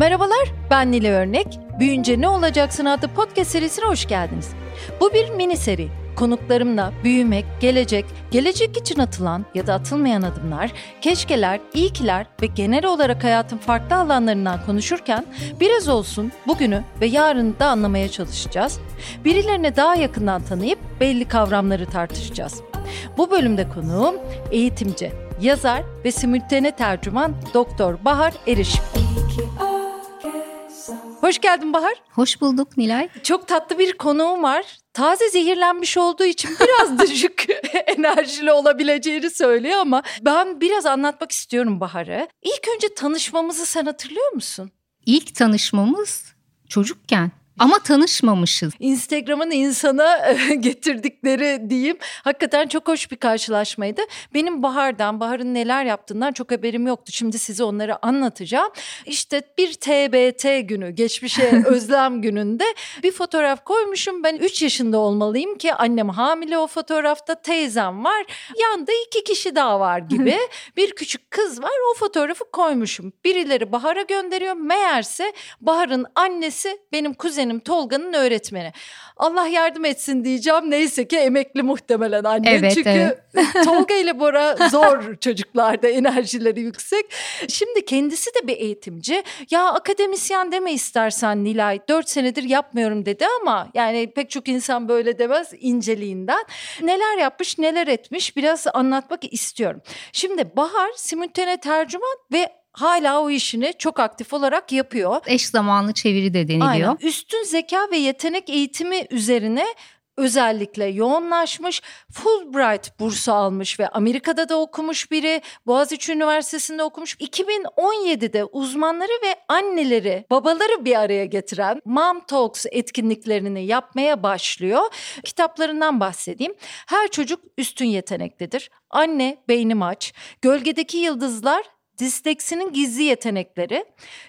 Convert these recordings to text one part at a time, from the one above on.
Merhabalar, ben Nile Örnek. Büyünce Ne Olacaksın adlı podcast serisine hoş geldiniz. Bu bir mini seri. Konuklarımla büyümek, gelecek, gelecek için atılan ya da atılmayan adımlar, keşkeler, iyikiler ve genel olarak hayatın farklı alanlarından konuşurken biraz olsun bugünü ve yarını da anlamaya çalışacağız. Birilerine daha yakından tanıyıp belli kavramları tartışacağız. Bu bölümde konuğum eğitimci, yazar ve simültene tercüman Doktor Bahar Erişim. Hoş geldin Bahar. Hoş bulduk Nilay. Çok tatlı bir konuğum var. Taze zehirlenmiş olduğu için biraz düşük enerjili olabileceğini söylüyor ama ben biraz anlatmak istiyorum Bahar'ı. İlk önce tanışmamızı sen hatırlıyor musun? İlk tanışmamız çocukken. Ama tanışmamışız. Instagram'ın insana getirdikleri diyeyim. Hakikaten çok hoş bir karşılaşmaydı. Benim Bahar'dan, Bahar'ın neler yaptığından çok haberim yoktu. Şimdi size onları anlatacağım. İşte bir TBT günü, geçmişe özlem gününde bir fotoğraf koymuşum. Ben 3 yaşında olmalıyım ki annem hamile o fotoğrafta, teyzem var. Yanında iki kişi daha var gibi. bir küçük kız var. O fotoğrafı koymuşum. Birileri Bahar'a gönderiyor. Meğerse Bahar'ın annesi benim kuzenim kuzenim Tolga'nın öğretmeni. Allah yardım etsin diyeceğim. Neyse ki emekli muhtemelen anne. Evet, Çünkü evet. Tolga ile Bora zor çocuklarda enerjileri yüksek. Şimdi kendisi de bir eğitimci. Ya akademisyen deme istersen Nilay. Dört senedir yapmıyorum dedi ama yani pek çok insan böyle demez inceliğinden. Neler yapmış neler etmiş biraz anlatmak istiyorum. Şimdi Bahar simultane tercüman ve hala o işini çok aktif olarak yapıyor. Eş zamanlı çeviri de deniliyor. Aynen. Üstün zeka ve yetenek eğitimi üzerine özellikle yoğunlaşmış. Fulbright bursu almış ve Amerika'da da okumuş biri. Boğaziçi Üniversitesi'nde okumuş. 2017'de uzmanları ve anneleri, babaları bir araya getiren Mom Talks etkinliklerini yapmaya başlıyor. Kitaplarından bahsedeyim. Her çocuk üstün yeteneklidir. Anne beynim aç. Gölgedeki yıldızlar disleksinin gizli yetenekleri.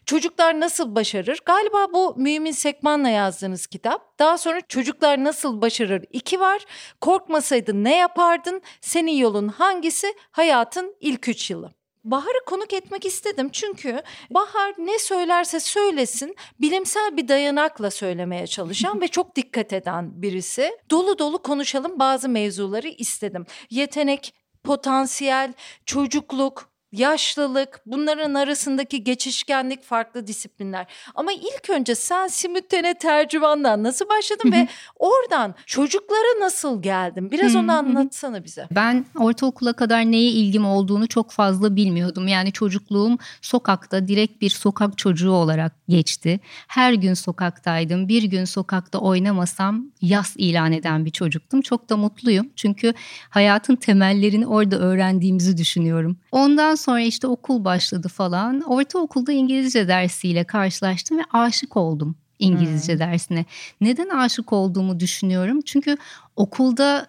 Çocuklar nasıl başarır? Galiba bu Mümin Sekman'la yazdığınız kitap. Daha sonra Çocuklar Nasıl Başarır iki var. Korkmasaydın ne yapardın? Senin yolun hangisi? Hayatın ilk üç yılı. Bahar'ı konuk etmek istedim çünkü Bahar ne söylerse söylesin bilimsel bir dayanakla söylemeye çalışan ve çok dikkat eden birisi. Dolu dolu konuşalım bazı mevzuları istedim. Yetenek, potansiyel, çocukluk, yaşlılık, bunların arasındaki geçişkenlik farklı disiplinler. Ama ilk önce sen simultane tercümandan nasıl başladın ve oradan çocuklara nasıl geldin? Biraz onu anlatsana bize. Ben ortaokula kadar neye ilgim olduğunu çok fazla bilmiyordum. Yani çocukluğum sokakta direkt bir sokak çocuğu olarak geçti. Her gün sokaktaydım. Bir gün sokakta oynamasam yas ilan eden bir çocuktum. Çok da mutluyum. Çünkü hayatın temellerini orada öğrendiğimizi düşünüyorum. Ondan sonra işte okul başladı falan. Ortaokulda İngilizce dersiyle karşılaştım ve aşık oldum İngilizce hmm. dersine. Neden aşık olduğumu düşünüyorum. Çünkü okulda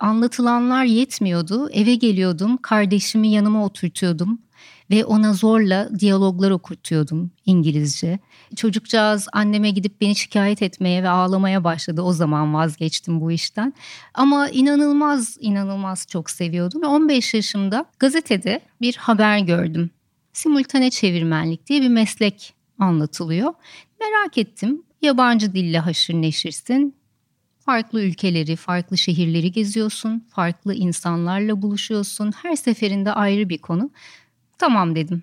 anlatılanlar yetmiyordu. Eve geliyordum, kardeşimi yanıma oturtuyordum ve ona zorla diyaloglar okutuyordum İngilizce. Çocukcağız anneme gidip beni şikayet etmeye ve ağlamaya başladı. O zaman vazgeçtim bu işten. Ama inanılmaz inanılmaz çok seviyordum. 15 yaşımda gazetede bir haber gördüm. Simultane çevirmenlik diye bir meslek anlatılıyor. Merak ettim. Yabancı dille haşır neşirsin. Farklı ülkeleri, farklı şehirleri geziyorsun, farklı insanlarla buluşuyorsun. Her seferinde ayrı bir konu. Tamam dedim.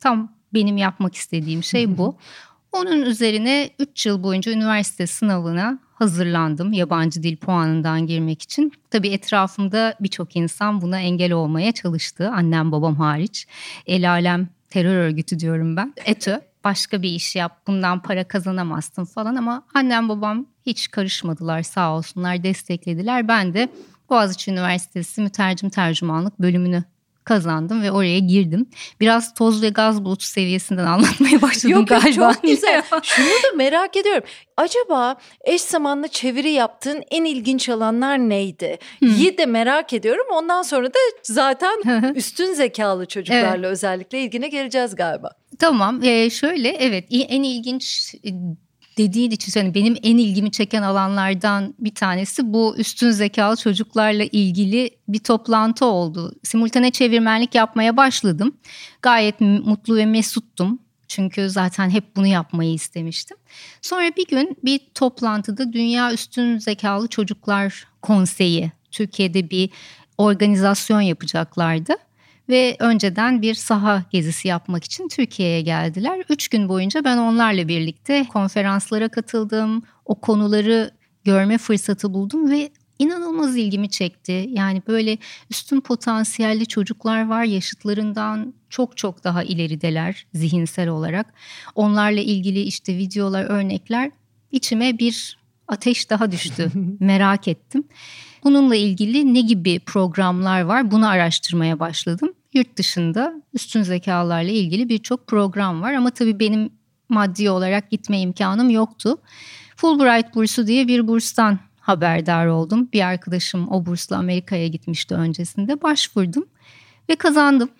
Tam benim yapmak istediğim şey bu. Onun üzerine 3 yıl boyunca üniversite sınavına hazırlandım yabancı dil puanından girmek için. Tabii etrafımda birçok insan buna engel olmaya çalıştı. Annem babam hariç. El alem terör örgütü diyorum ben. ETÖ başka bir iş yap bundan para kazanamazsın falan ama annem babam hiç karışmadılar sağ olsunlar desteklediler. Ben de Boğaziçi Üniversitesi mütercim tercümanlık bölümünü kazandım ve oraya girdim. Biraz toz ve gaz bulutu seviyesinden anlatmaya başladım yok, galiba. Yok çok güzel. Şunu da merak ediyorum. Acaba eş zamanlı çeviri yaptığın en ilginç alanlar neydi? Hmm. De merak ediyorum. Ondan sonra da zaten üstün zekalı çocuklarla evet. özellikle ilgine geleceğiz galiba. Tamam. Ee, şöyle evet en ilginç dediğin için yani benim en ilgimi çeken alanlardan bir tanesi bu üstün zekalı çocuklarla ilgili bir toplantı oldu. Simultane çevirmenlik yapmaya başladım. Gayet mutlu ve mesuttum. Çünkü zaten hep bunu yapmayı istemiştim. Sonra bir gün bir toplantıda Dünya Üstün Zekalı Çocuklar Konseyi Türkiye'de bir organizasyon yapacaklardı ve önceden bir saha gezisi yapmak için Türkiye'ye geldiler. Üç gün boyunca ben onlarla birlikte konferanslara katıldım, o konuları görme fırsatı buldum ve inanılmaz ilgimi çekti. Yani böyle üstün potansiyelli çocuklar var yaşıtlarından çok çok daha ilerideler zihinsel olarak. Onlarla ilgili işte videolar, örnekler içime bir ateş daha düştü. Merak ettim. Bununla ilgili ne gibi programlar var bunu araştırmaya başladım. Yurt dışında üstün zekalarla ilgili birçok program var ama tabii benim maddi olarak gitme imkanım yoktu. Fulbright bursu diye bir burstan haberdar oldum. Bir arkadaşım o bursla Amerika'ya gitmişti öncesinde. Başvurdum ve kazandım.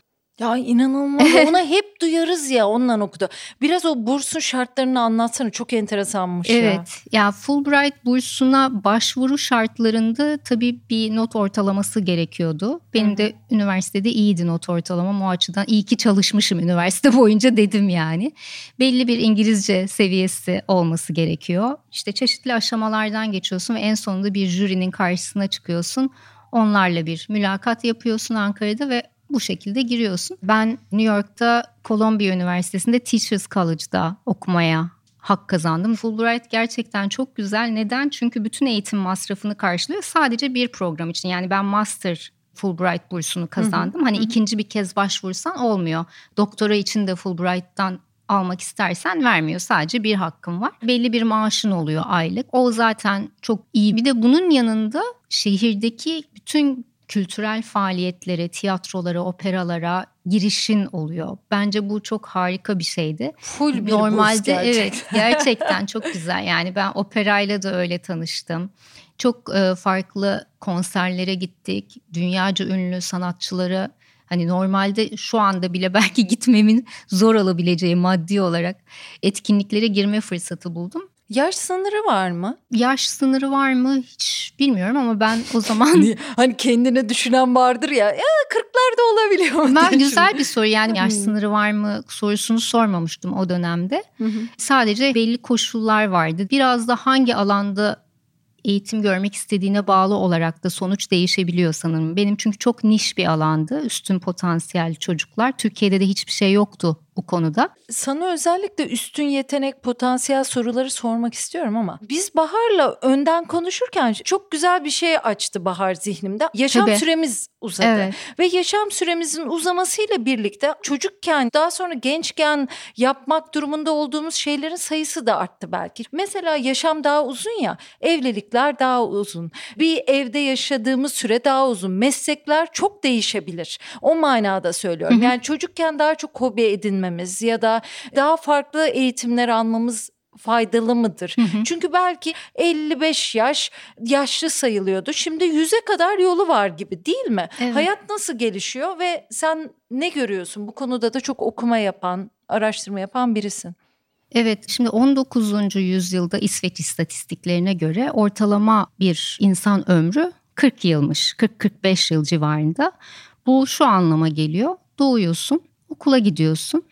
Ya inanılmaz. Ona hep duyarız ya ondan okudu. Biraz o bursun şartlarını anlatsana. Çok enteresanmış evet, ya. Evet. Ya Fulbright bursuna başvuru şartlarında tabii bir not ortalaması gerekiyordu. Benim Hı. de üniversitede iyiydi not ortalamam. O açıdan iyi ki çalışmışım üniversite boyunca dedim yani. Belli bir İngilizce seviyesi olması gerekiyor. İşte çeşitli aşamalardan geçiyorsun ve en sonunda bir jürinin karşısına çıkıyorsun. Onlarla bir mülakat yapıyorsun Ankara'da ve bu şekilde giriyorsun. Ben New York'ta Columbia Üniversitesi'nde Teachers College'da okumaya hak kazandım. Fulbright gerçekten çok güzel. Neden? Çünkü bütün eğitim masrafını karşılıyor. Sadece bir program için. Yani ben master Fulbright bursunu kazandım. Hı hı. Hani hı. ikinci bir kez başvursan olmuyor. Doktora için de Fulbright'tan almak istersen vermiyor. Sadece bir hakkın var. Belli bir maaşın oluyor aylık. O zaten çok iyi. Bir de bunun yanında şehirdeki bütün kültürel faaliyetlere, tiyatrolara, operalara girişin oluyor. Bence bu çok harika bir şeydi. Full bir Normalde evet gerçekten çok güzel. Yani ben operayla da öyle tanıştım. Çok e, farklı konserlere gittik. Dünyaca ünlü sanatçıları hani normalde şu anda bile belki gitmemin zor olabileceği maddi olarak etkinliklere girme fırsatı buldum. Yaş sınırı var mı? Yaş sınırı var mı hiç bilmiyorum ama ben o zaman... hani kendine düşünen vardır ya, ya 40'larda olabiliyor. Ben güzel bir soru yani yaş sınırı var mı sorusunu sormamıştım o dönemde. Sadece belli koşullar vardı. Biraz da hangi alanda eğitim görmek istediğine bağlı olarak da sonuç değişebiliyor sanırım. Benim çünkü çok niş bir alandı üstün potansiyel çocuklar. Türkiye'de de hiçbir şey yoktu bu konuda. Sana özellikle üstün yetenek, potansiyel soruları sormak istiyorum ama biz Bahar'la önden konuşurken çok güzel bir şey açtı Bahar zihnimde. Yaşam Tabii. süremiz uzadı evet. ve yaşam süremizin uzamasıyla birlikte çocukken daha sonra gençken yapmak durumunda olduğumuz şeylerin sayısı da arttı belki. Mesela yaşam daha uzun ya, evlilikler daha uzun. Bir evde yaşadığımız süre daha uzun. Meslekler çok değişebilir. O manada söylüyorum. Yani çocukken daha çok hobi edinme öğrenmemiz ya da daha farklı eğitimler almamız faydalı mıdır? Hı hı. Çünkü belki 55 yaş yaşlı sayılıyordu. Şimdi 100'e kadar yolu var gibi değil mi? Evet. Hayat nasıl gelişiyor ve sen ne görüyorsun? Bu konuda da çok okuma yapan, araştırma yapan birisin. Evet şimdi 19. yüzyılda İsveç istatistiklerine göre ortalama bir insan ömrü 40 yılmış. 40-45 yıl civarında. Bu şu anlama geliyor. Doğuyorsun, okula gidiyorsun,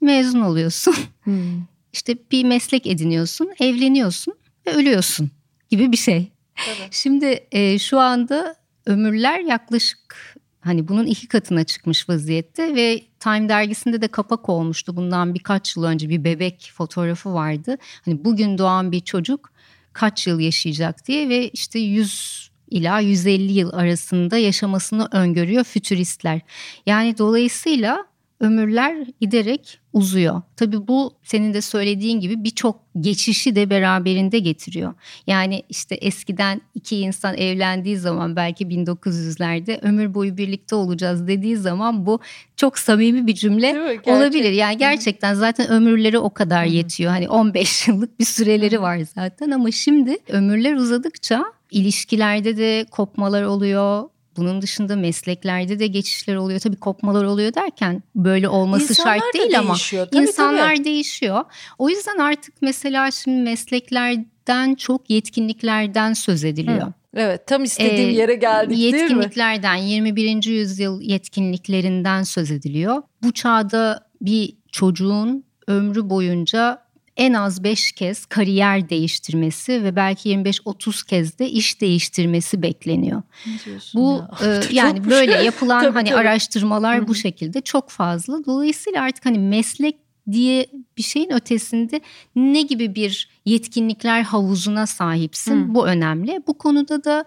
mezun oluyorsun. Hmm. işte bir meslek ediniyorsun, evleniyorsun ve ölüyorsun gibi bir şey. Tabii. Şimdi e, şu anda ömürler yaklaşık hani bunun iki katına çıkmış vaziyette ve Time dergisinde de kapak olmuştu bundan birkaç yıl önce bir bebek fotoğrafı vardı. Hani bugün doğan bir çocuk kaç yıl yaşayacak diye ve işte 100 ila 150 yıl arasında yaşamasını öngörüyor fütüristler. Yani dolayısıyla ömürler giderek uzuyor. Tabii bu senin de söylediğin gibi birçok geçişi de beraberinde getiriyor. Yani işte eskiden iki insan evlendiği zaman belki 1900'lerde ömür boyu birlikte olacağız dediği zaman bu çok samimi bir cümle olabilir. Yani gerçekten zaten ömürleri o kadar yetiyor. Hani 15 yıllık bir süreleri var zaten ama şimdi ömürler uzadıkça ilişkilerde de kopmalar oluyor bunun dışında mesleklerde de geçişler oluyor. Tabii kopmalar oluyor derken böyle olması insanlar şart değil ama tabii, insanlar tabii. değişiyor. O yüzden artık mesela şimdi mesleklerden çok yetkinliklerden söz ediliyor. Hı. Evet tam istediğim ee, yere geldik değil mi? Yetkinliklerden 21. yüzyıl yetkinliklerinden söz ediliyor. Bu çağda bir çocuğun ömrü boyunca en az 5 kez kariyer değiştirmesi ve belki 25-30 kez de iş değiştirmesi bekleniyor. Bu ya? e, yani böyle yapılan tabii, hani tabii. araştırmalar Hı-hı. bu şekilde çok fazla. Dolayısıyla artık hani meslek diye bir şeyin ötesinde ne gibi bir yetkinlikler havuzuna sahipsin Hı. bu önemli. Bu konuda da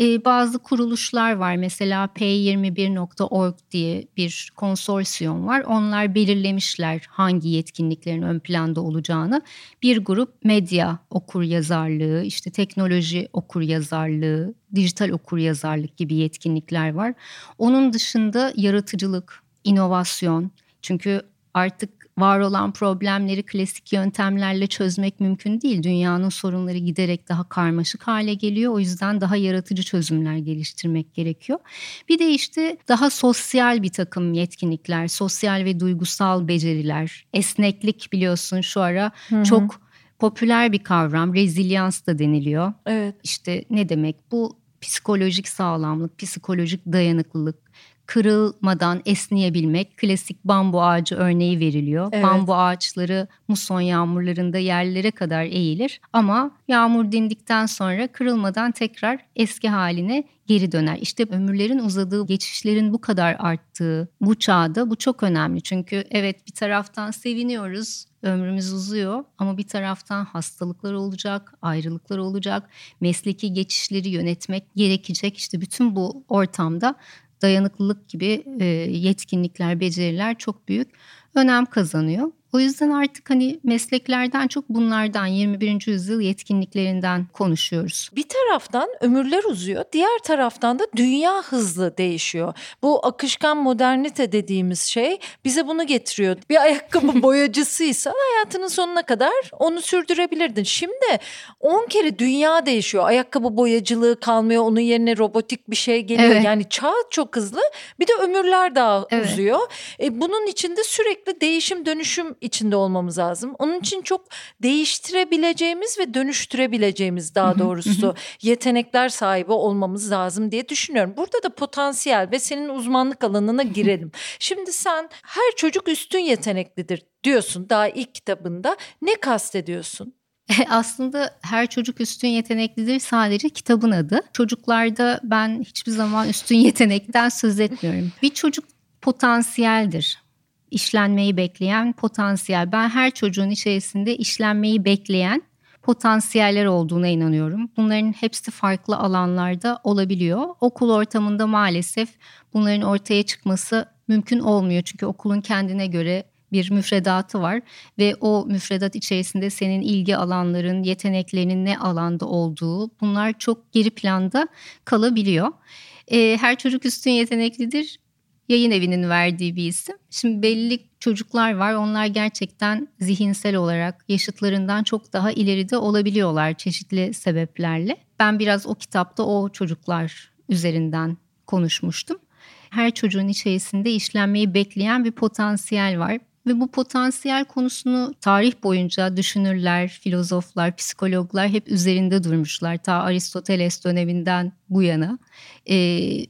e, bazı kuruluşlar var. Mesela P21.org diye bir konsorsiyum var. Onlar belirlemişler hangi yetkinliklerin ön planda olacağını. Bir grup medya okur yazarlığı, işte teknoloji okur yazarlığı, dijital okur yazarlık gibi yetkinlikler var. Onun dışında yaratıcılık, inovasyon. Çünkü artık var olan problemleri klasik yöntemlerle çözmek mümkün değil. Dünyanın sorunları giderek daha karmaşık hale geliyor. O yüzden daha yaratıcı çözümler geliştirmek gerekiyor. Bir de işte daha sosyal bir takım yetkinlikler, sosyal ve duygusal beceriler, esneklik biliyorsun şu ara Hı-hı. çok popüler bir kavram. Rezilyans da deniliyor. Evet. İşte ne demek bu? Psikolojik sağlamlık, psikolojik dayanıklılık, kırılmadan esneyebilmek. Klasik bambu ağacı örneği veriliyor. Evet. Bambu ağaçları muson yağmurlarında yerlere kadar eğilir ama yağmur dindikten sonra kırılmadan tekrar eski haline geri döner. İşte ömürlerin uzadığı, geçişlerin bu kadar arttığı bu çağda bu çok önemli. Çünkü evet bir taraftan seviniyoruz, ömrümüz uzuyor ama bir taraftan hastalıklar olacak, ayrılıklar olacak, mesleki geçişleri yönetmek gerekecek. İşte bütün bu ortamda dayanıklılık gibi e, yetkinlikler, beceriler çok büyük önem kazanıyor. O yüzden artık hani mesleklerden çok bunlardan 21. yüzyıl yetkinliklerinden konuşuyoruz. Bir taraftan ömürler uzuyor, diğer taraftan da dünya hızlı değişiyor. Bu akışkan modernite dediğimiz şey bize bunu getiriyor. Bir ayakkabı boyacısıysan hayatının sonuna kadar onu sürdürebilirdin. Şimdi 10 kere dünya değişiyor. Ayakkabı boyacılığı kalmıyor. Onun yerine robotik bir şey geliyor. Evet. Yani çağ çok hızlı. Bir de ömürler daha evet. uzuyor. E, bunun içinde sürekli değişim dönüşüm içinde olmamız lazım. Onun için çok değiştirebileceğimiz ve dönüştürebileceğimiz daha doğrusu yetenekler sahibi olmamız lazım diye düşünüyorum. Burada da potansiyel ve senin uzmanlık alanına girelim. Şimdi sen her çocuk üstün yeteneklidir diyorsun daha ilk kitabında. Ne kastediyorsun? Aslında her çocuk üstün yeteneklidir sadece kitabın adı. Çocuklarda ben hiçbir zaman üstün yetenekten söz etmiyorum. Bir çocuk potansiyeldir işlenmeyi bekleyen potansiyel. Ben her çocuğun içerisinde işlenmeyi bekleyen potansiyeller olduğuna inanıyorum. Bunların hepsi farklı alanlarda olabiliyor. Okul ortamında maalesef bunların ortaya çıkması mümkün olmuyor. Çünkü okulun kendine göre bir müfredatı var ve o müfredat içerisinde senin ilgi alanların, yeteneklerinin ne alanda olduğu bunlar çok geri planda kalabiliyor. Her çocuk üstün yeteneklidir yayın evinin verdiği bir isim. Şimdi belli çocuklar var. Onlar gerçekten zihinsel olarak yaşıtlarından çok daha ileride olabiliyorlar çeşitli sebeplerle. Ben biraz o kitapta o çocuklar üzerinden konuşmuştum. Her çocuğun içerisinde işlenmeyi bekleyen bir potansiyel var. Ve bu potansiyel konusunu tarih boyunca düşünürler, filozoflar, psikologlar hep üzerinde durmuşlar. Ta Aristoteles döneminden bu yana e,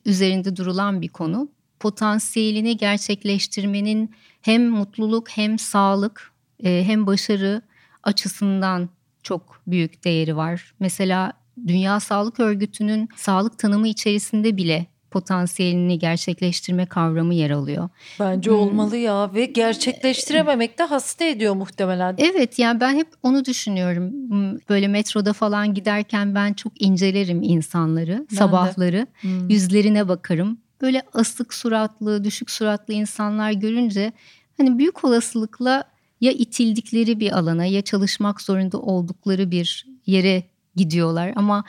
üzerinde durulan bir konu potansiyelini gerçekleştirmenin hem mutluluk hem sağlık e, hem başarı açısından çok büyük değeri var. Mesela Dünya Sağlık Örgütü'nün sağlık tanımı içerisinde bile potansiyelini gerçekleştirme kavramı yer alıyor. Bence hmm. olmalı ya ve gerçekleştirememek de hasta ediyor muhtemelen. Evet yani ben hep onu düşünüyorum. Hmm, böyle metroda falan giderken ben çok incelerim insanları ben sabahları. Hmm. Yüzlerine bakarım böyle asık suratlı, düşük suratlı insanlar görünce hani büyük olasılıkla ya itildikleri bir alana ya çalışmak zorunda oldukları bir yere gidiyorlar ama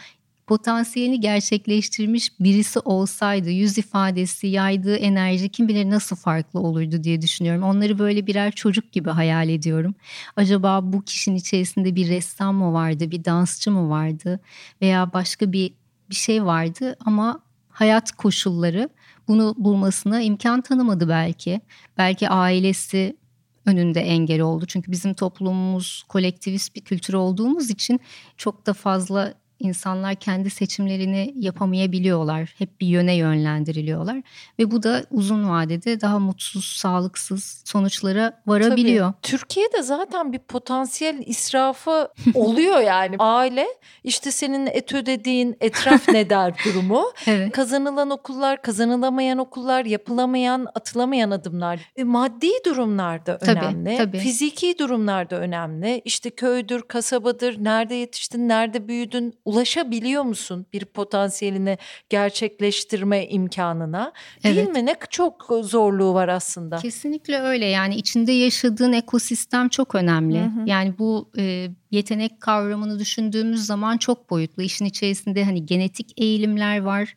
potansiyelini gerçekleştirmiş birisi olsaydı yüz ifadesi, yaydığı enerji kim bilir nasıl farklı olurdu diye düşünüyorum. Onları böyle birer çocuk gibi hayal ediyorum. Acaba bu kişinin içerisinde bir ressam mı vardı, bir dansçı mı vardı veya başka bir bir şey vardı ama hayat koşulları bunu bulmasına imkan tanımadı belki. Belki ailesi önünde engel oldu. Çünkü bizim toplumumuz kolektivist bir kültür olduğumuz için çok da fazla insanlar kendi seçimlerini yapamayabiliyorlar. Hep bir yöne yönlendiriliyorlar ve bu da uzun vadede daha mutsuz, sağlıksız sonuçlara varabiliyor. Tabii. Türkiye'de zaten bir potansiyel israfı oluyor yani. Aile işte senin et ödediğin etraf ne der durumu. Evet. Kazanılan okullar, kazanılamayan okullar, yapılamayan, atılamayan adımlar. E, maddi durumlarda Tabii, önemli. tabii. Fiziki durumlarda önemli. İşte köydür, kasabadır, nerede yetiştin, nerede büyüdün, ulaşabiliyor musun bir potansiyelini gerçekleştirme imkanına? Değil Evet. mi? Ne çok zorluğu var aslında. Kesinlikle öyle yani içinde yaşadığın ekosistem çok önemli. Hı hı. Yani bu e, yetenek kavramını düşündüğümüz zaman çok boyutlu. İşin içerisinde hani genetik eğilimler var,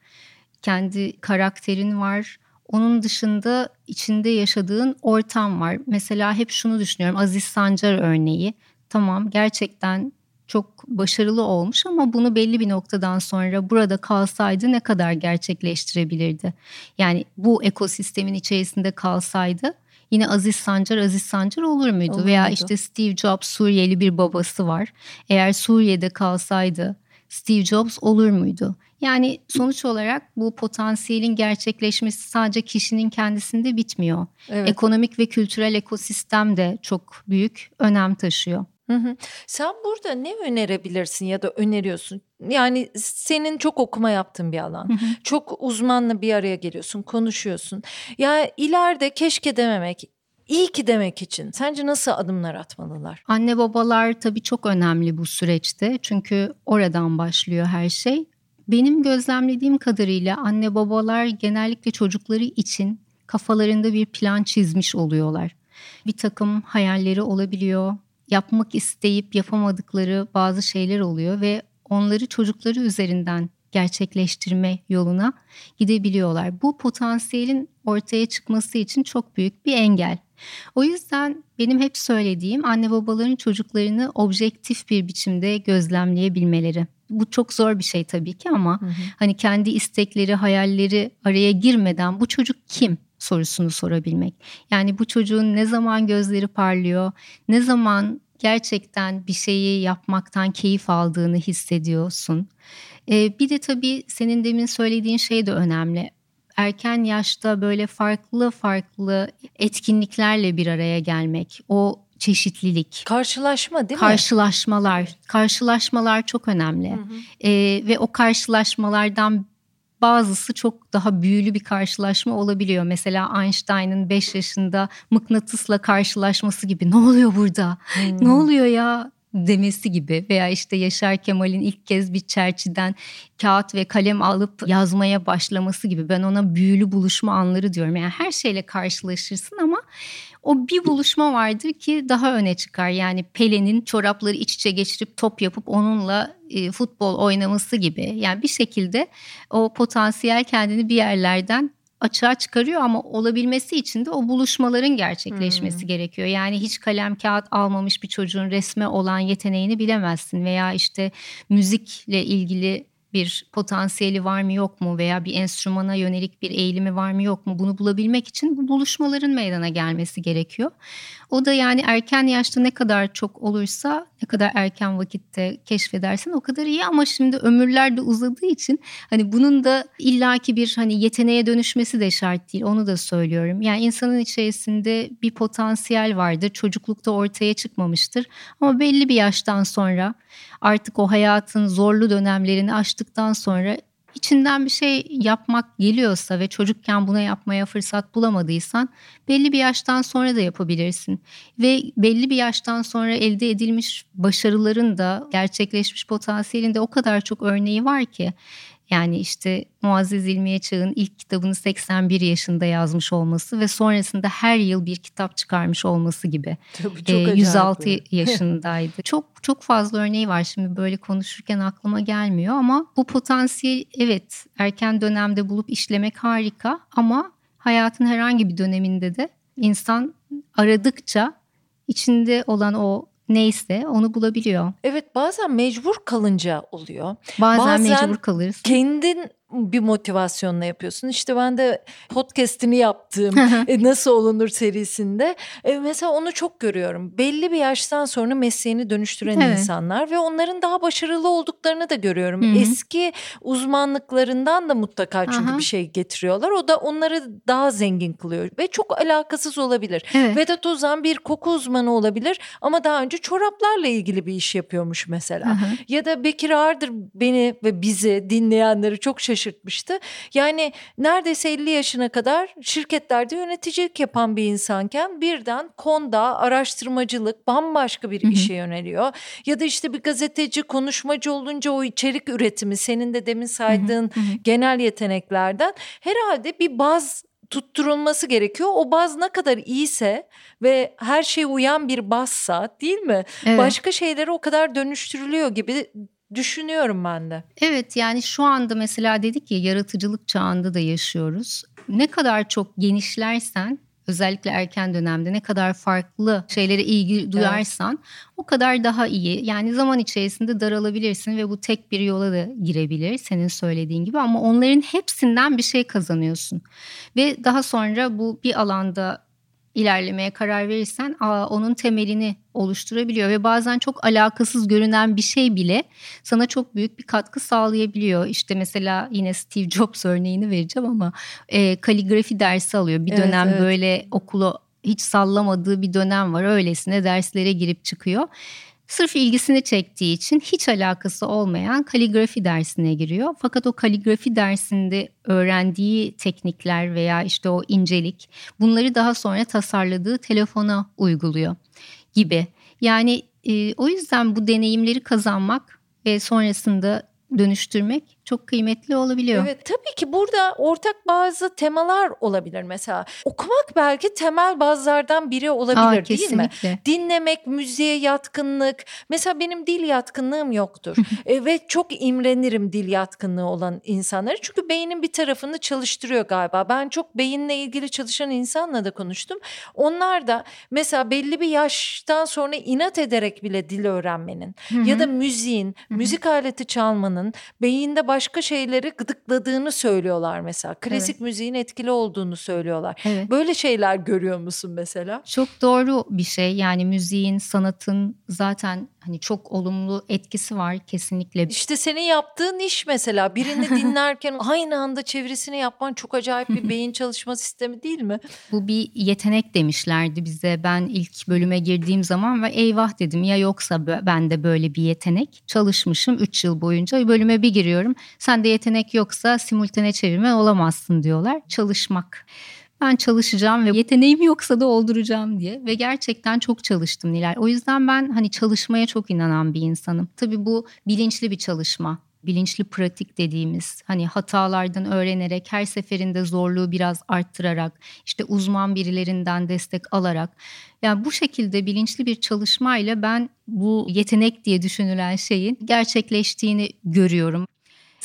kendi karakterin var. Onun dışında içinde yaşadığın ortam var. Mesela hep şunu düşünüyorum Aziz Sancar örneği. Tamam gerçekten çok başarılı olmuş ama bunu belli bir noktadan sonra burada kalsaydı ne kadar gerçekleştirebilirdi? Yani bu ekosistemin içerisinde kalsaydı yine Aziz Sancar Aziz Sancar olur muydu? Olur Veya muydu? işte Steve Jobs Suriyeli bir babası var. Eğer Suriye'de kalsaydı Steve Jobs olur muydu? Yani sonuç olarak bu potansiyelin gerçekleşmesi sadece kişinin kendisinde bitmiyor. Evet. Ekonomik ve kültürel ekosistem de çok büyük önem taşıyor. Hı hı. Sen burada ne önerebilirsin ya da öneriyorsun? Yani senin çok okuma yaptığın bir alan. Hı hı. Çok uzmanla bir araya geliyorsun, konuşuyorsun. Ya ileride keşke dememek, iyi ki demek için sence nasıl adımlar atmalılar? Anne babalar tabii çok önemli bu süreçte. Çünkü oradan başlıyor her şey. Benim gözlemlediğim kadarıyla anne babalar genellikle çocukları için kafalarında bir plan çizmiş oluyorlar. Bir takım hayalleri olabiliyor. Yapmak isteyip yapamadıkları bazı şeyler oluyor ve onları çocukları üzerinden gerçekleştirme yoluna gidebiliyorlar. Bu potansiyelin ortaya çıkması için çok büyük bir engel. O yüzden benim hep söylediğim anne babaların çocuklarını objektif bir biçimde gözlemleyebilmeleri. Bu çok zor bir şey tabii ki ama hani kendi istekleri, hayalleri araya girmeden bu çocuk kim sorusunu sorabilmek. Yani bu çocuğun ne zaman gözleri parlıyor, ne zaman gerçekten bir şeyi yapmaktan keyif aldığını hissediyorsun. Ee, bir de tabii senin demin söylediğin şey de önemli. Erken yaşta böyle farklı farklı etkinliklerle bir araya gelmek, o çeşitlilik, Karşılaşma değil mi? karşılaşmalar, karşılaşmalar çok önemli. Hı hı. Ee, ve o karşılaşmalardan bazısı çok daha büyülü bir karşılaşma olabiliyor. Mesela Einstein'ın 5 yaşında mıknatısla karşılaşması gibi ne oluyor burada? Hmm. Ne oluyor ya demesi gibi veya işte Yaşar Kemal'in ilk kez bir çerçiden kağıt ve kalem alıp yazmaya başlaması gibi ben ona büyülü buluşma anları diyorum. Yani her şeyle karşılaşırsın ama o bir buluşma vardır ki daha öne çıkar. Yani Pelé'nin çorapları iç içe geçirip top yapıp onunla e, futbol oynaması gibi. Yani bir şekilde o potansiyel kendini bir yerlerden açığa çıkarıyor ama olabilmesi için de o buluşmaların gerçekleşmesi Hmm. gerekiyor. Yani hiç kalem kağıt almamış bir çocuğun resme olan yeteneğini bilemezsin veya işte müzikle ilgili bir potansiyeli var mı yok mu veya bir enstrümana yönelik bir eğilimi var mı yok mu? Bunu bulabilmek için bu buluşmaların meydana gelmesi gerekiyor. O da yani erken yaşta ne kadar çok olursa ne kadar erken vakitte keşfedersin o kadar iyi. Ama şimdi ömürler de uzadığı için hani bunun da illaki bir hani yeteneğe dönüşmesi de şart değil. Onu da söylüyorum. Yani insanın içerisinde bir potansiyel vardır. Çocuklukta ortaya çıkmamıştır. Ama belli bir yaştan sonra artık o hayatın zorlu dönemlerini aştıktan sonra içinden bir şey yapmak geliyorsa ve çocukken buna yapmaya fırsat bulamadıysan belli bir yaştan sonra da yapabilirsin. Ve belli bir yaştan sonra elde edilmiş başarıların da gerçekleşmiş potansiyelin de o kadar çok örneği var ki. Yani işte Muazzez İlmiye Çağ'ın ilk kitabını 81 yaşında yazmış olması ve sonrasında her yıl bir kitap çıkarmış olması gibi. Tabii çok Ee, acayip 106 böyle. yaşındaydı. çok çok fazla örneği var şimdi böyle konuşurken aklıma gelmiyor ama bu potansiyel evet erken dönemde bulup işlemek harika ama hayatın herhangi bir döneminde de insan aradıkça içinde olan o neyse onu bulabiliyor. Evet bazen mecbur kalınca oluyor. Bazen, Bazen mecbur kalırız. Kendin bir motivasyonla yapıyorsun. İşte ben de podcast'ini yaptığım e, Nasıl Olunur serisinde e, mesela onu çok görüyorum. Belli bir yaştan sonra mesleğini dönüştüren evet. insanlar ve onların daha başarılı olduklarını da görüyorum. Hı-hı. Eski uzmanlıklarından da mutlaka çünkü Aha. bir şey getiriyorlar. O da onları daha zengin kılıyor ve çok alakasız olabilir. Evet. Vedat Ozan bir koku uzmanı olabilir ama daha önce çoraplarla ilgili bir iş yapıyormuş mesela. Aha. Ya da Bekir Ağırdır beni ve bizi dinleyenleri çok şaşırtıyor şaşırtmıştı. Yani neredeyse 50 yaşına kadar şirketlerde yöneticilik yapan bir insanken birden konda araştırmacılık bambaşka bir işe yöneliyor. Ya da işte bir gazeteci konuşmacı olunca o içerik üretimi senin de demin saydığın genel yeteneklerden herhalde bir baz tutturulması gerekiyor. O baz ne kadar iyiyse ve her şeye uyan bir bazsa değil mi? Evet. Başka şeylere o kadar dönüştürülüyor gibi düşünüyorum ben de. Evet yani şu anda mesela dedik ya yaratıcılık çağında da yaşıyoruz. Ne kadar çok genişlersen özellikle erken dönemde ne kadar farklı şeylere ilgi duyarsan evet. o kadar daha iyi. Yani zaman içerisinde daralabilirsin ve bu tek bir yola da girebilir senin söylediğin gibi ama onların hepsinden bir şey kazanıyorsun. Ve daha sonra bu bir alanda ilerlemeye karar verirsen aa, onun temelini oluşturabiliyor ve bazen çok alakasız görünen bir şey bile sana çok büyük bir katkı sağlayabiliyor. İşte mesela yine Steve Jobs örneğini vereceğim ama e, kaligrafi dersi alıyor. Bir evet, dönem evet. böyle okulu hiç sallamadığı bir dönem var. Öylesine derslere girip çıkıyor. Sırf ilgisini çektiği için hiç alakası olmayan kaligrafi dersine giriyor. Fakat o kaligrafi dersinde öğrendiği teknikler veya işte o incelik bunları daha sonra tasarladığı telefona uyguluyor gibi. Yani e, o yüzden bu deneyimleri kazanmak ve sonrasında dönüştürmek çok kıymetli olabiliyor. Evet tabii ki burada ortak bazı temalar olabilir mesela. Okumak belki temel bazlardan biri olabilir Aa, değil mi? Dinlemek, müziğe yatkınlık. Mesela benim dil yatkınlığım yoktur. e, ve çok imrenirim dil yatkınlığı olan insanları. Çünkü beynin bir tarafını çalıştırıyor galiba. Ben çok beyinle ilgili çalışan insanla da konuştum. Onlar da mesela belli bir yaştan sonra inat ederek bile dil öğrenmenin ya da müziğin, müzik aleti çalmanın beyinde başka şeyleri gıdıkladığını söylüyorlar mesela. Klasik evet. müziğin etkili olduğunu söylüyorlar. Evet. Böyle şeyler görüyor musun mesela? Çok doğru bir şey. Yani müziğin, sanatın zaten hani çok olumlu etkisi var kesinlikle. İşte senin yaptığın iş mesela birini dinlerken aynı anda çevirisini yapman çok acayip bir beyin çalışma sistemi değil mi? Bu bir yetenek demişlerdi bize. Ben ilk bölüme girdiğim zaman ve eyvah dedim ya yoksa bende böyle bir yetenek. Çalışmışım 3 yıl boyunca bölüme bir giriyorum. Sen de yetenek yoksa simultane çevirme olamazsın diyorlar. Çalışmak ben çalışacağım ve yeteneğim yoksa da olduracağım diye ve gerçekten çok çalıştım Nilay. O yüzden ben hani çalışmaya çok inanan bir insanım. Tabii bu bilinçli bir çalışma bilinçli pratik dediğimiz hani hatalardan öğrenerek her seferinde zorluğu biraz arttırarak işte uzman birilerinden destek alarak yani bu şekilde bilinçli bir çalışmayla ben bu yetenek diye düşünülen şeyin gerçekleştiğini görüyorum.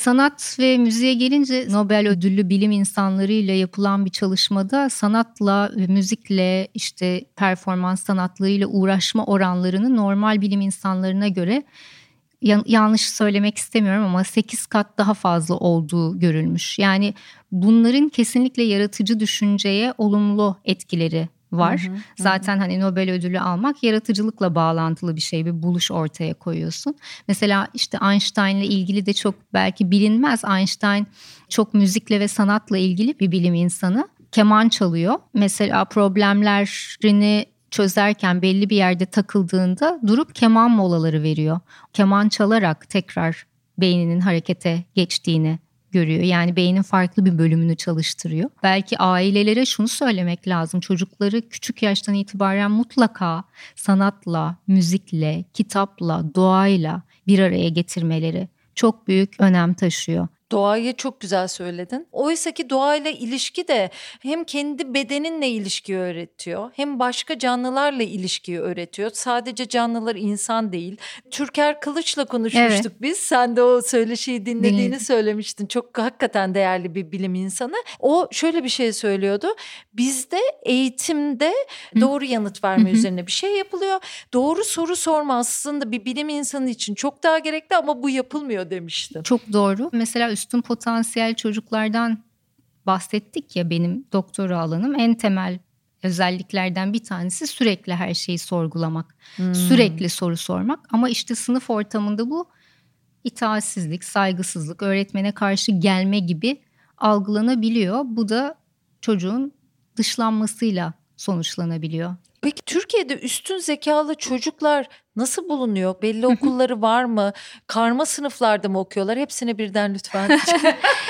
Sanat ve müziğe gelince Nobel ödüllü bilim insanlarıyla yapılan bir çalışmada sanatla ve müzikle işte performans sanatlarıyla uğraşma oranlarını normal bilim insanlarına göre yanlış söylemek istemiyorum ama 8 kat daha fazla olduğu görülmüş. Yani bunların kesinlikle yaratıcı düşünceye olumlu etkileri var. Hı hı, Zaten hı. hani Nobel ödülü almak yaratıcılıkla bağlantılı bir şey, bir buluş ortaya koyuyorsun. Mesela işte Einstein'la ilgili de çok belki bilinmez. Einstein çok müzikle ve sanatla ilgili bir bilim insanı. Keman çalıyor. Mesela problemlerini çözerken belli bir yerde takıldığında durup keman molaları veriyor. Keman çalarak tekrar beyninin harekete geçtiğini görüyor. Yani beynin farklı bir bölümünü çalıştırıyor. Belki ailelere şunu söylemek lazım. Çocukları küçük yaştan itibaren mutlaka sanatla, müzikle, kitapla, doğayla bir araya getirmeleri çok büyük önem taşıyor. Doğayı çok güzel söyledin. Oysa ki doğayla ilişki de hem kendi bedeninle ilişki öğretiyor hem başka canlılarla ilişkiyi öğretiyor. Sadece canlılar insan değil. Türker Kılıç'la konuşmuştuk evet. biz. Sen de o söyleşiyi dinlediğini Dinledim. söylemiştin. Çok hakikaten değerli bir bilim insanı. O şöyle bir şey söylüyordu. Bizde eğitimde doğru yanıt verme üzerine bir şey yapılıyor. Doğru soru sorma aslında bir bilim insanı için çok daha gerekli ama bu yapılmıyor demiştin. Çok doğru. Mesela üstün potansiyel çocuklardan bahsettik ya benim doktora alanım en temel özelliklerden bir tanesi sürekli her şeyi sorgulamak. Hmm. Sürekli soru sormak ama işte sınıf ortamında bu itaatsizlik, saygısızlık, öğretmene karşı gelme gibi algılanabiliyor. Bu da çocuğun dışlanmasıyla sonuçlanabiliyor. Peki Türkiye'de üstün zekalı çocuklar nasıl bulunuyor? Belli okulları var mı? Karma sınıflarda mı okuyorlar? Hepsini birden lütfen.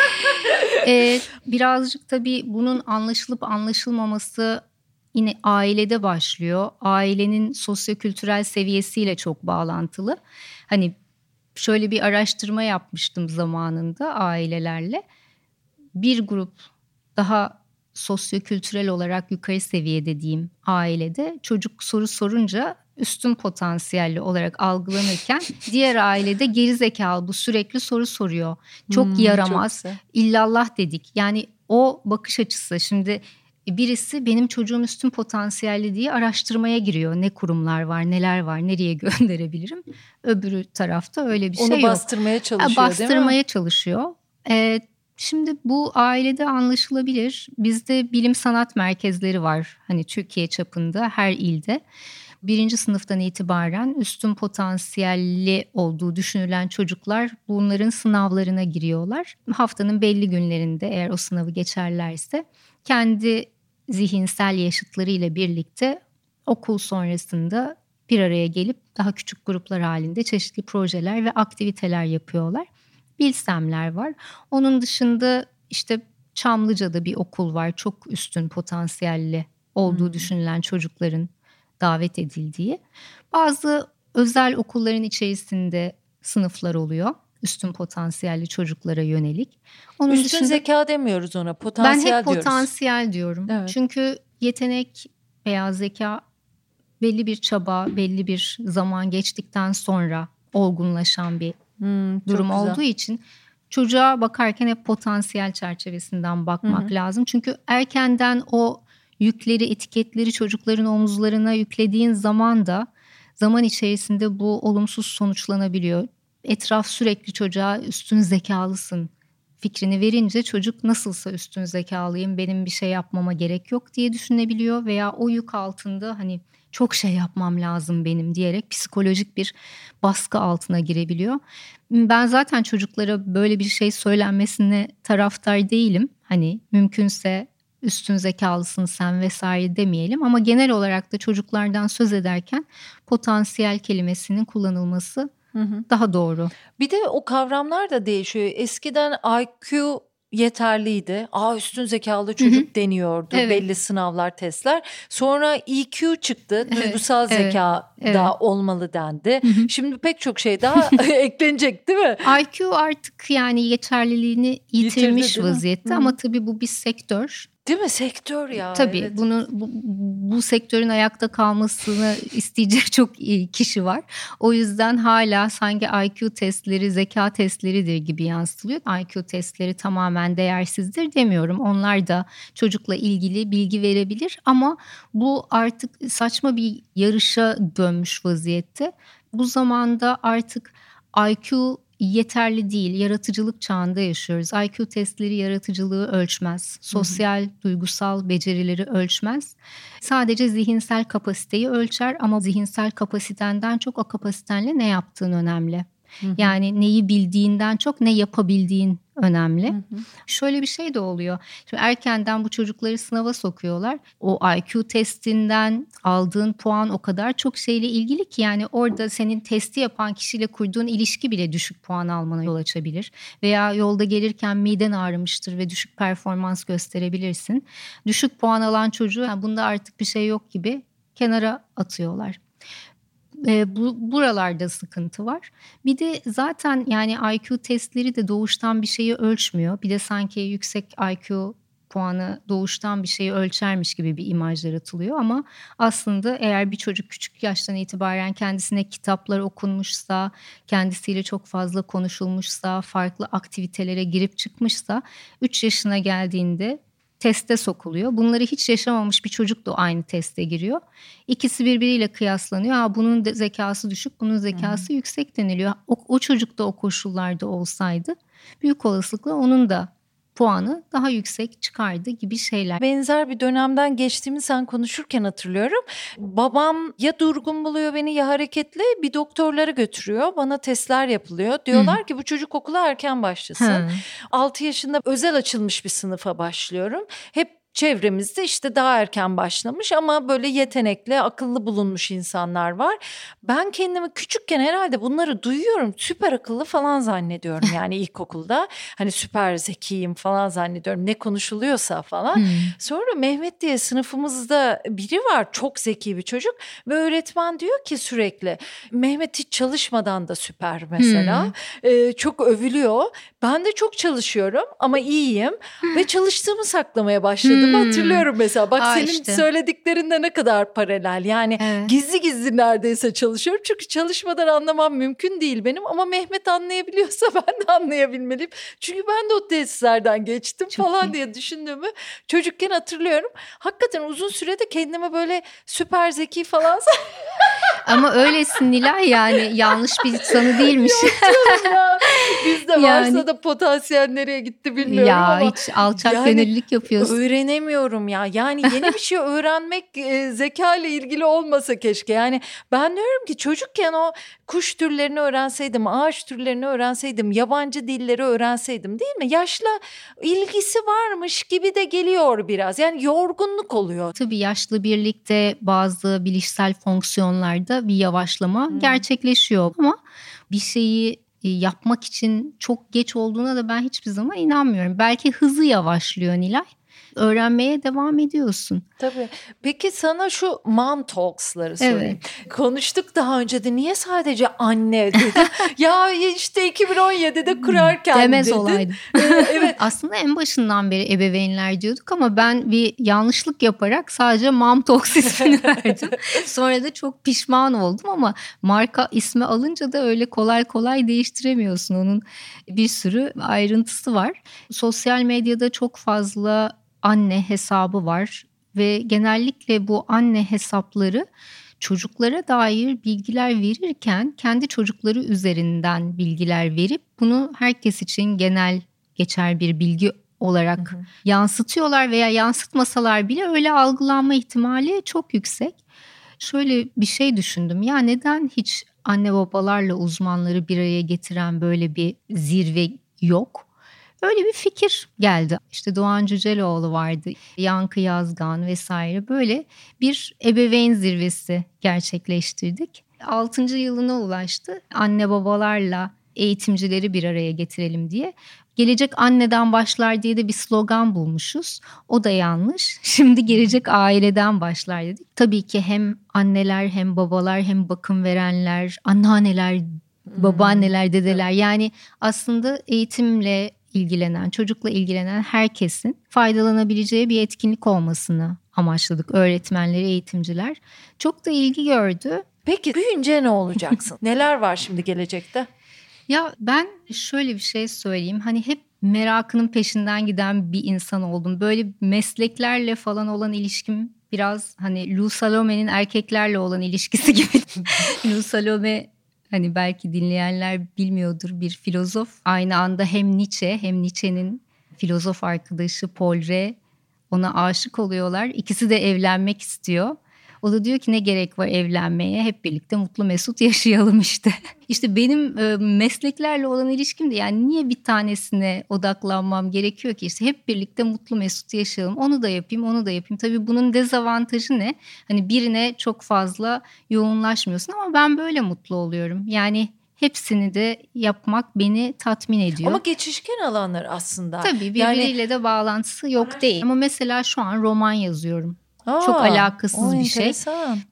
ee, birazcık tabii bunun anlaşılıp anlaşılmaması yine ailede başlıyor. Ailenin sosyokültürel seviyesiyle çok bağlantılı. Hani şöyle bir araştırma yapmıştım zamanında ailelerle. Bir grup daha sosyokültürel olarak yukarı seviyede diyeyim ailede çocuk soru sorunca üstün potansiyelli olarak algılanırken diğer ailede geri zekalı bu sürekli soru soruyor. Çok hmm, yaramaz. Çok illallah dedik. Yani o bakış açısı şimdi birisi benim çocuğum üstün potansiyelli diye araştırmaya giriyor. Ne kurumlar var, neler var, nereye gönderebilirim? Öbürü tarafta öyle bir Onu şey yok. Onu bastırmaya çalışıyor bastırmaya değil mi? çalışıyor. Ee, şimdi bu ailede anlaşılabilir. Bizde bilim sanat merkezleri var. Hani Türkiye çapında her ilde. Birinci sınıftan itibaren üstün potansiyelli olduğu düşünülen çocuklar bunların sınavlarına giriyorlar. Haftanın belli günlerinde eğer o sınavı geçerlerse kendi zihinsel yaşıtlarıyla birlikte okul sonrasında bir araya gelip daha küçük gruplar halinde çeşitli projeler ve aktiviteler yapıyorlar. Bilsemler var. Onun dışında işte Çamlıca'da bir okul var. Çok üstün potansiyelli olduğu hmm. düşünülen çocukların davet edildiği. Bazı özel okulların içerisinde sınıflar oluyor üstün potansiyelli çocuklara yönelik. Onun üstün dışında, zeka demiyoruz ona potansiyel Ben hep diyoruz. potansiyel diyorum. Evet. Çünkü yetenek veya zeka belli bir çaba, belli bir zaman geçtikten sonra olgunlaşan bir hmm, durum olduğu için çocuğa bakarken hep potansiyel çerçevesinden bakmak Hı-hı. lazım. Çünkü erkenden o yükleri, etiketleri çocukların omuzlarına yüklediğin zaman da zaman içerisinde bu olumsuz sonuçlanabiliyor etraf sürekli çocuğa üstün zekalısın fikrini verince çocuk nasılsa üstün zekalıyım benim bir şey yapmama gerek yok diye düşünebiliyor veya o yük altında hani çok şey yapmam lazım benim diyerek psikolojik bir baskı altına girebiliyor. Ben zaten çocuklara böyle bir şey söylenmesine taraftar değilim. Hani mümkünse üstün zekalısın sen vesaire demeyelim ama genel olarak da çocuklardan söz ederken potansiyel kelimesinin kullanılması Hı hı. Daha doğru. Bir de o kavramlar da değişiyor. Eskiden IQ yeterliydi. Aa üstün zekalı çocuk Hı-hı. deniyordu evet. belli sınavlar, testler. Sonra EQ çıktı. Evet. Duygusal zeka evet. da olmalı dendi. Hı-hı. Şimdi pek çok şey daha eklenecek değil mi? IQ artık yani yeterliliğini yitirmiş Yitirdi, vaziyette Hı-hı. ama tabii bu bir sektör. Değil mi sektör ya? Tabii evet. bunu bu, bu sektörün ayakta kalmasını isteyecek çok kişi var. O yüzden hala sanki IQ testleri zeka testleridir gibi yansıtılıyor. IQ testleri tamamen değersizdir demiyorum. Onlar da çocukla ilgili bilgi verebilir ama bu artık saçma bir yarışa dönmüş vaziyette. Bu zamanda artık IQ yeterli değil. Yaratıcılık çağında yaşıyoruz. IQ testleri yaratıcılığı ölçmez. Sosyal, duygusal becerileri ölçmez. Sadece zihinsel kapasiteyi ölçer ama zihinsel kapasitenden çok o kapasitenle ne yaptığın önemli. Yani neyi bildiğinden çok ne yapabildiğin önemli. Hı hı. Şöyle bir şey de oluyor. Şimdi erkenden bu çocukları sınava sokuyorlar. O IQ testinden aldığın puan o kadar çok şeyle ilgili ki yani orada senin testi yapan kişiyle kurduğun ilişki bile düşük puan almana yol açabilir. Veya yolda gelirken miden ağrımıştır ve düşük performans gösterebilirsin. Düşük puan alan çocuğu yani bunda artık bir şey yok gibi kenara atıyorlar e, bu buralarda sıkıntı var. Bir de zaten yani IQ testleri de doğuştan bir şeyi ölçmüyor. Bir de sanki yüksek IQ puanı doğuştan bir şeyi ölçermiş gibi bir imaj yaratılıyor ama aslında eğer bir çocuk küçük yaştan itibaren kendisine kitaplar okunmuşsa, kendisiyle çok fazla konuşulmuşsa, farklı aktivitelere girip çıkmışsa 3 yaşına geldiğinde teste sokuluyor. Bunları hiç yaşamamış bir çocuk da aynı teste giriyor. İkisi birbiriyle kıyaslanıyor. Ha, bunun zekası düşük, bunun zekası hmm. yüksek deniliyor. O, o çocuk da o koşullarda olsaydı büyük olasılıkla onun da puanı daha yüksek çıkardı gibi şeyler. Benzer bir dönemden geçtiğimi sen konuşurken hatırlıyorum. Babam ya durgun buluyor beni ya hareketli bir doktorlara götürüyor. Bana testler yapılıyor. Diyorlar Hı. ki bu çocuk okula erken başlasın. Hı. 6 yaşında özel açılmış bir sınıfa başlıyorum. Hep çevremizde işte daha erken başlamış ama böyle yetenekli, akıllı bulunmuş insanlar var. Ben kendimi küçükken herhalde bunları duyuyorum. Süper akıllı falan zannediyorum yani ilkokulda. Hani süper zekiyim falan zannediyorum. Ne konuşuluyorsa falan. Hmm. Sonra Mehmet diye sınıfımızda biri var. Çok zeki bir çocuk ve öğretmen diyor ki sürekli Mehmet hiç çalışmadan da süper mesela. Hmm. Ee, çok övülüyor. Ben de çok çalışıyorum ama iyiyim ve çalıştığımı saklamaya başladım hmm. hatırlıyorum mesela. Bak Aa, senin işte. söylediklerinde ne kadar paralel. Yani evet. gizli gizli neredeyse çalışıyorum. Çünkü çalışmadan anlamam mümkün değil benim ama Mehmet anlayabiliyorsa ben de anlayabilmeliyim. Çünkü ben de o tesislerden geçtim çok falan iyi. diye düşündüğümü çocukken hatırlıyorum. Hakikaten uzun sürede kendime böyle süper zeki falan Ama öylesin Nilay yani yanlış bir sanı değilmiş. Ya. Bizde yani, varsa da potansiyel nereye gitti bilmiyorum ya, ama. Hiç alçak yani, gönüllülük yapıyorsun. Öğrenemiyorum ya. Yani yeni bir şey öğrenmek e, zeka ile ilgili olmasa keşke. Yani ben diyorum ki çocukken o kuş türlerini öğrenseydim, ağaç türlerini öğrenseydim, yabancı dilleri öğrenseydim değil mi? Yaşla ilgisi varmış gibi de geliyor biraz. Yani yorgunluk oluyor. Tabii yaşlı birlikte bazı bilişsel fonksiyonlarda bir yavaşlama hmm. gerçekleşiyor ama bir şeyi e, yapmak için çok geç olduğuna da ben hiçbir zaman inanmıyorum. Belki hızı yavaşlıyor Nilay öğrenmeye devam ediyorsun. Tabii. Peki sana şu mom talks'ları sorayım. Evet. Konuştuk daha önce de niye sadece anne dedim. ya işte 2017'de kurarken Demez dedin. olaydı. Ee, evet. Aslında en başından beri ebeveynler diyorduk ama ben bir yanlışlık yaparak sadece mom talks ismini verdim. Sonra da çok pişman oldum ama marka ismi alınca da öyle kolay kolay değiştiremiyorsun. Onun bir sürü ayrıntısı var. Sosyal medyada çok fazla anne hesabı var ve genellikle bu anne hesapları çocuklara dair bilgiler verirken kendi çocukları üzerinden bilgiler verip bunu herkes için genel geçer bir bilgi olarak hı hı. yansıtıyorlar veya yansıtmasalar bile öyle algılanma ihtimali çok yüksek. Şöyle bir şey düşündüm. Ya neden hiç anne babalarla uzmanları bir araya getiren böyle bir zirve yok? Öyle bir fikir geldi. İşte Doğan Cüceloğlu vardı, Yankı Yazgan vesaire böyle bir ebeveyn zirvesi gerçekleştirdik. 6. yılına ulaştı. Anne babalarla eğitimcileri bir araya getirelim diye. Gelecek anneden başlar diye de bir slogan bulmuşuz. O da yanlış. Şimdi gelecek aileden başlar dedik. Tabii ki hem anneler hem babalar hem bakım verenler, anneanneler, babaanneler, dedeler yani aslında eğitimle ilgilenen, çocukla ilgilenen herkesin faydalanabileceği bir etkinlik olmasını amaçladık öğretmenleri, eğitimciler. Çok da ilgi gördü. Peki büyüyünce ne olacaksın? Neler var şimdi gelecekte? Ya ben şöyle bir şey söyleyeyim. Hani hep merakının peşinden giden bir insan oldum. Böyle mesleklerle falan olan ilişkim biraz hani Lou Salome'nin erkeklerle olan ilişkisi gibi. Lou Salome Hani belki dinleyenler bilmiyordur bir filozof. Aynı anda hem Nietzsche hem Nietzsche'nin filozof arkadaşı Paul Re ona aşık oluyorlar. İkisi de evlenmek istiyor. O da diyor ki ne gerek var evlenmeye hep birlikte mutlu mesut yaşayalım işte. İşte benim e, mesleklerle olan ilişkim de yani niye bir tanesine odaklanmam gerekiyor ki işte hep birlikte mutlu mesut yaşayalım. Onu da yapayım onu da yapayım. Tabii bunun dezavantajı ne? Hani birine çok fazla yoğunlaşmıyorsun ama ben böyle mutlu oluyorum. Yani hepsini de yapmak beni tatmin ediyor. Ama geçişken alanlar aslında. Tabii birbiriyle yani... de bağlantısı yok değil. Ama mesela şu an roman yazıyorum. Aa, Çok alakasız bir şey.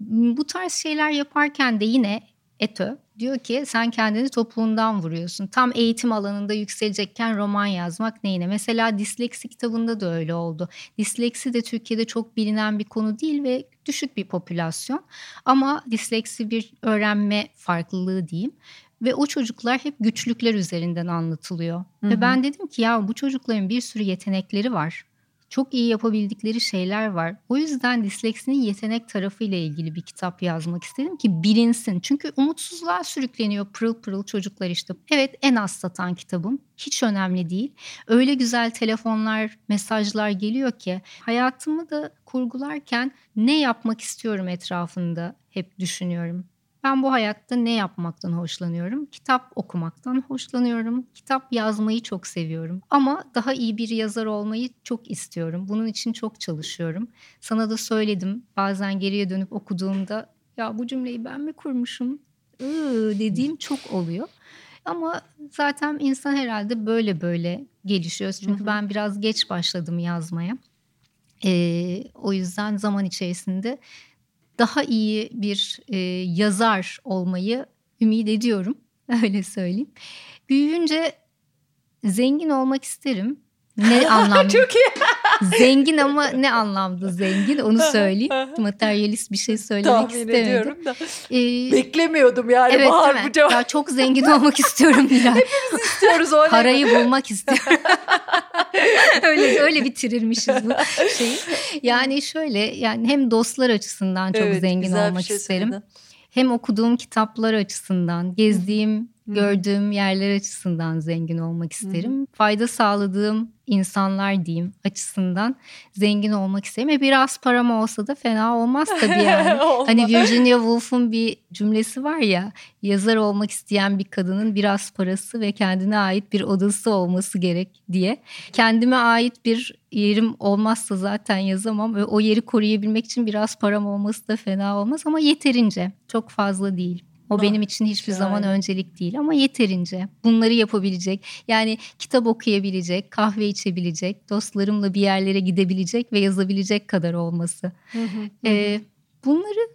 Bu tarz şeyler yaparken de yine Eto diyor ki sen kendini topuğundan vuruyorsun. Tam eğitim alanında yükselecekken roman yazmak neyine? Mesela disleksi kitabında da öyle oldu. Disleksi de Türkiye'de çok bilinen bir konu değil ve düşük bir popülasyon. Ama disleksi bir öğrenme farklılığı diyeyim. Ve o çocuklar hep güçlükler üzerinden anlatılıyor. Hı hı. Ve ben dedim ki ya bu çocukların bir sürü yetenekleri var çok iyi yapabildikleri şeyler var. O yüzden disleksinin yetenek tarafıyla ilgili bir kitap yazmak istedim ki bilinsin. Çünkü umutsuzluğa sürükleniyor pırıl pırıl çocuklar işte. Evet en az satan kitabım. Hiç önemli değil. Öyle güzel telefonlar, mesajlar geliyor ki hayatımı da kurgularken ne yapmak istiyorum etrafında hep düşünüyorum. Ben bu hayatta ne yapmaktan hoşlanıyorum? Kitap okumaktan hoşlanıyorum. Kitap yazmayı çok seviyorum. Ama daha iyi bir yazar olmayı çok istiyorum. Bunun için çok çalışıyorum. Sana da söyledim. Bazen geriye dönüp okuduğumda ya bu cümleyi ben mi kurmuşum? Iı, dediğim çok oluyor. Ama zaten insan herhalde böyle böyle gelişiyor. Çünkü ben biraz geç başladım yazmaya. Ee, o yüzden zaman içerisinde daha iyi bir e, yazar olmayı ümit ediyorum. Öyle söyleyeyim. Büyüyünce zengin olmak isterim. Ne anlamda? Çok iyi. Zengin ama ne anlamda zengin onu söyleyeyim. Materyalist bir şey söylemek Tahmin istemedim. ediyorum da. Ee, Beklemiyordum yani evet Bahar bu cevap. Ya çok zengin olmak istiyorum Nilay. istiyoruz o Parayı bulmak istiyorum. öyle öyle bitirirmişiz bu şeyi. Yani şöyle yani hem dostlar açısından çok Evet, zengin olmak şey isterim. söyledin. Hem okuduğum kitaplar açısından, gezdiğim, gördüğüm yerler açısından zengin olmak isterim. Fayda sağladığım insanlar diyeyim açısından zengin olmak isterim. E biraz param olsa da fena olmaz tabii yani. Hani Virginia Woolf'un bir cümlesi var ya, yazar olmak isteyen bir kadının biraz parası ve kendine ait bir odası olması gerek diye. Kendime ait bir yerim olmazsa zaten yazamam ve o yeri koruyabilmek için biraz param olması da fena olmaz ama yeterince, çok fazla değil. O Ah, benim için hiçbir zaman şahane. öncelik değil ama yeterince. Bunları yapabilecek, yani kitap okuyabilecek, kahve içebilecek, dostlarımla bir yerlere gidebilecek ve yazabilecek kadar olması. Ee, bunları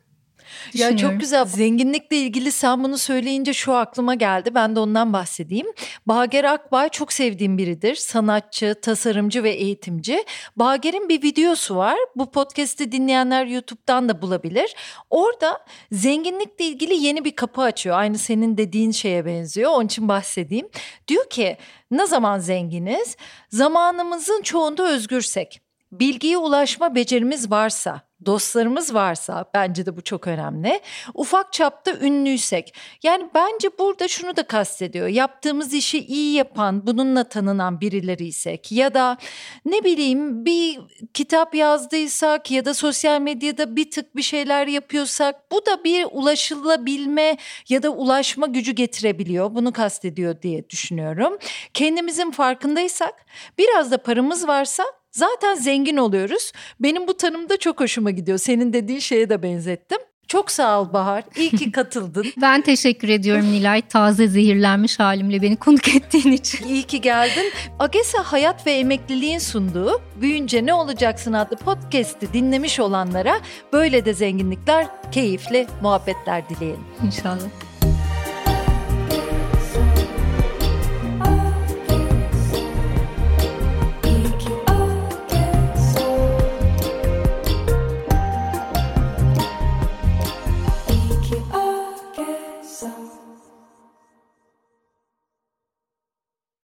Ya çok güzel. Zenginlikle ilgili sen bunu söyleyince şu aklıma geldi. Ben de ondan bahsedeyim. Bager Akbay çok sevdiğim biridir. Sanatçı, tasarımcı ve eğitimci. Bager'in bir videosu var. Bu podcast'i dinleyenler YouTube'dan da bulabilir. Orada zenginlikle ilgili yeni bir kapı açıyor. Aynı senin dediğin şeye benziyor. Onun için bahsedeyim. Diyor ki ne zaman zenginiz? Zamanımızın çoğunda özgürsek. Bilgiye ulaşma becerimiz varsa, dostlarımız varsa bence de bu çok önemli. Ufak çapta ünlüysek. Yani bence burada şunu da kastediyor. Yaptığımız işi iyi yapan, bununla tanınan birileriysek ya da ne bileyim bir kitap yazdıysak ya da sosyal medyada bir tık bir şeyler yapıyorsak bu da bir ulaşılabilme ya da ulaşma gücü getirebiliyor. Bunu kastediyor diye düşünüyorum. Kendimizin farkındaysak, biraz da paramız varsa Zaten zengin oluyoruz. Benim bu tanım da çok hoşuma gidiyor. Senin dediğin şeye de benzettim. Çok sağ ol Bahar. İyi ki katıldın. Ben teşekkür ediyorum Nilay. Taze zehirlenmiş halimle beni konuk ettiğin için. İyi ki geldin. Agesa Hayat ve Emekliliğin sunduğu Büyünce Ne Olacaksın adlı podcast'i dinlemiş olanlara böyle de zenginlikler, keyifli muhabbetler dileyelim. İnşallah.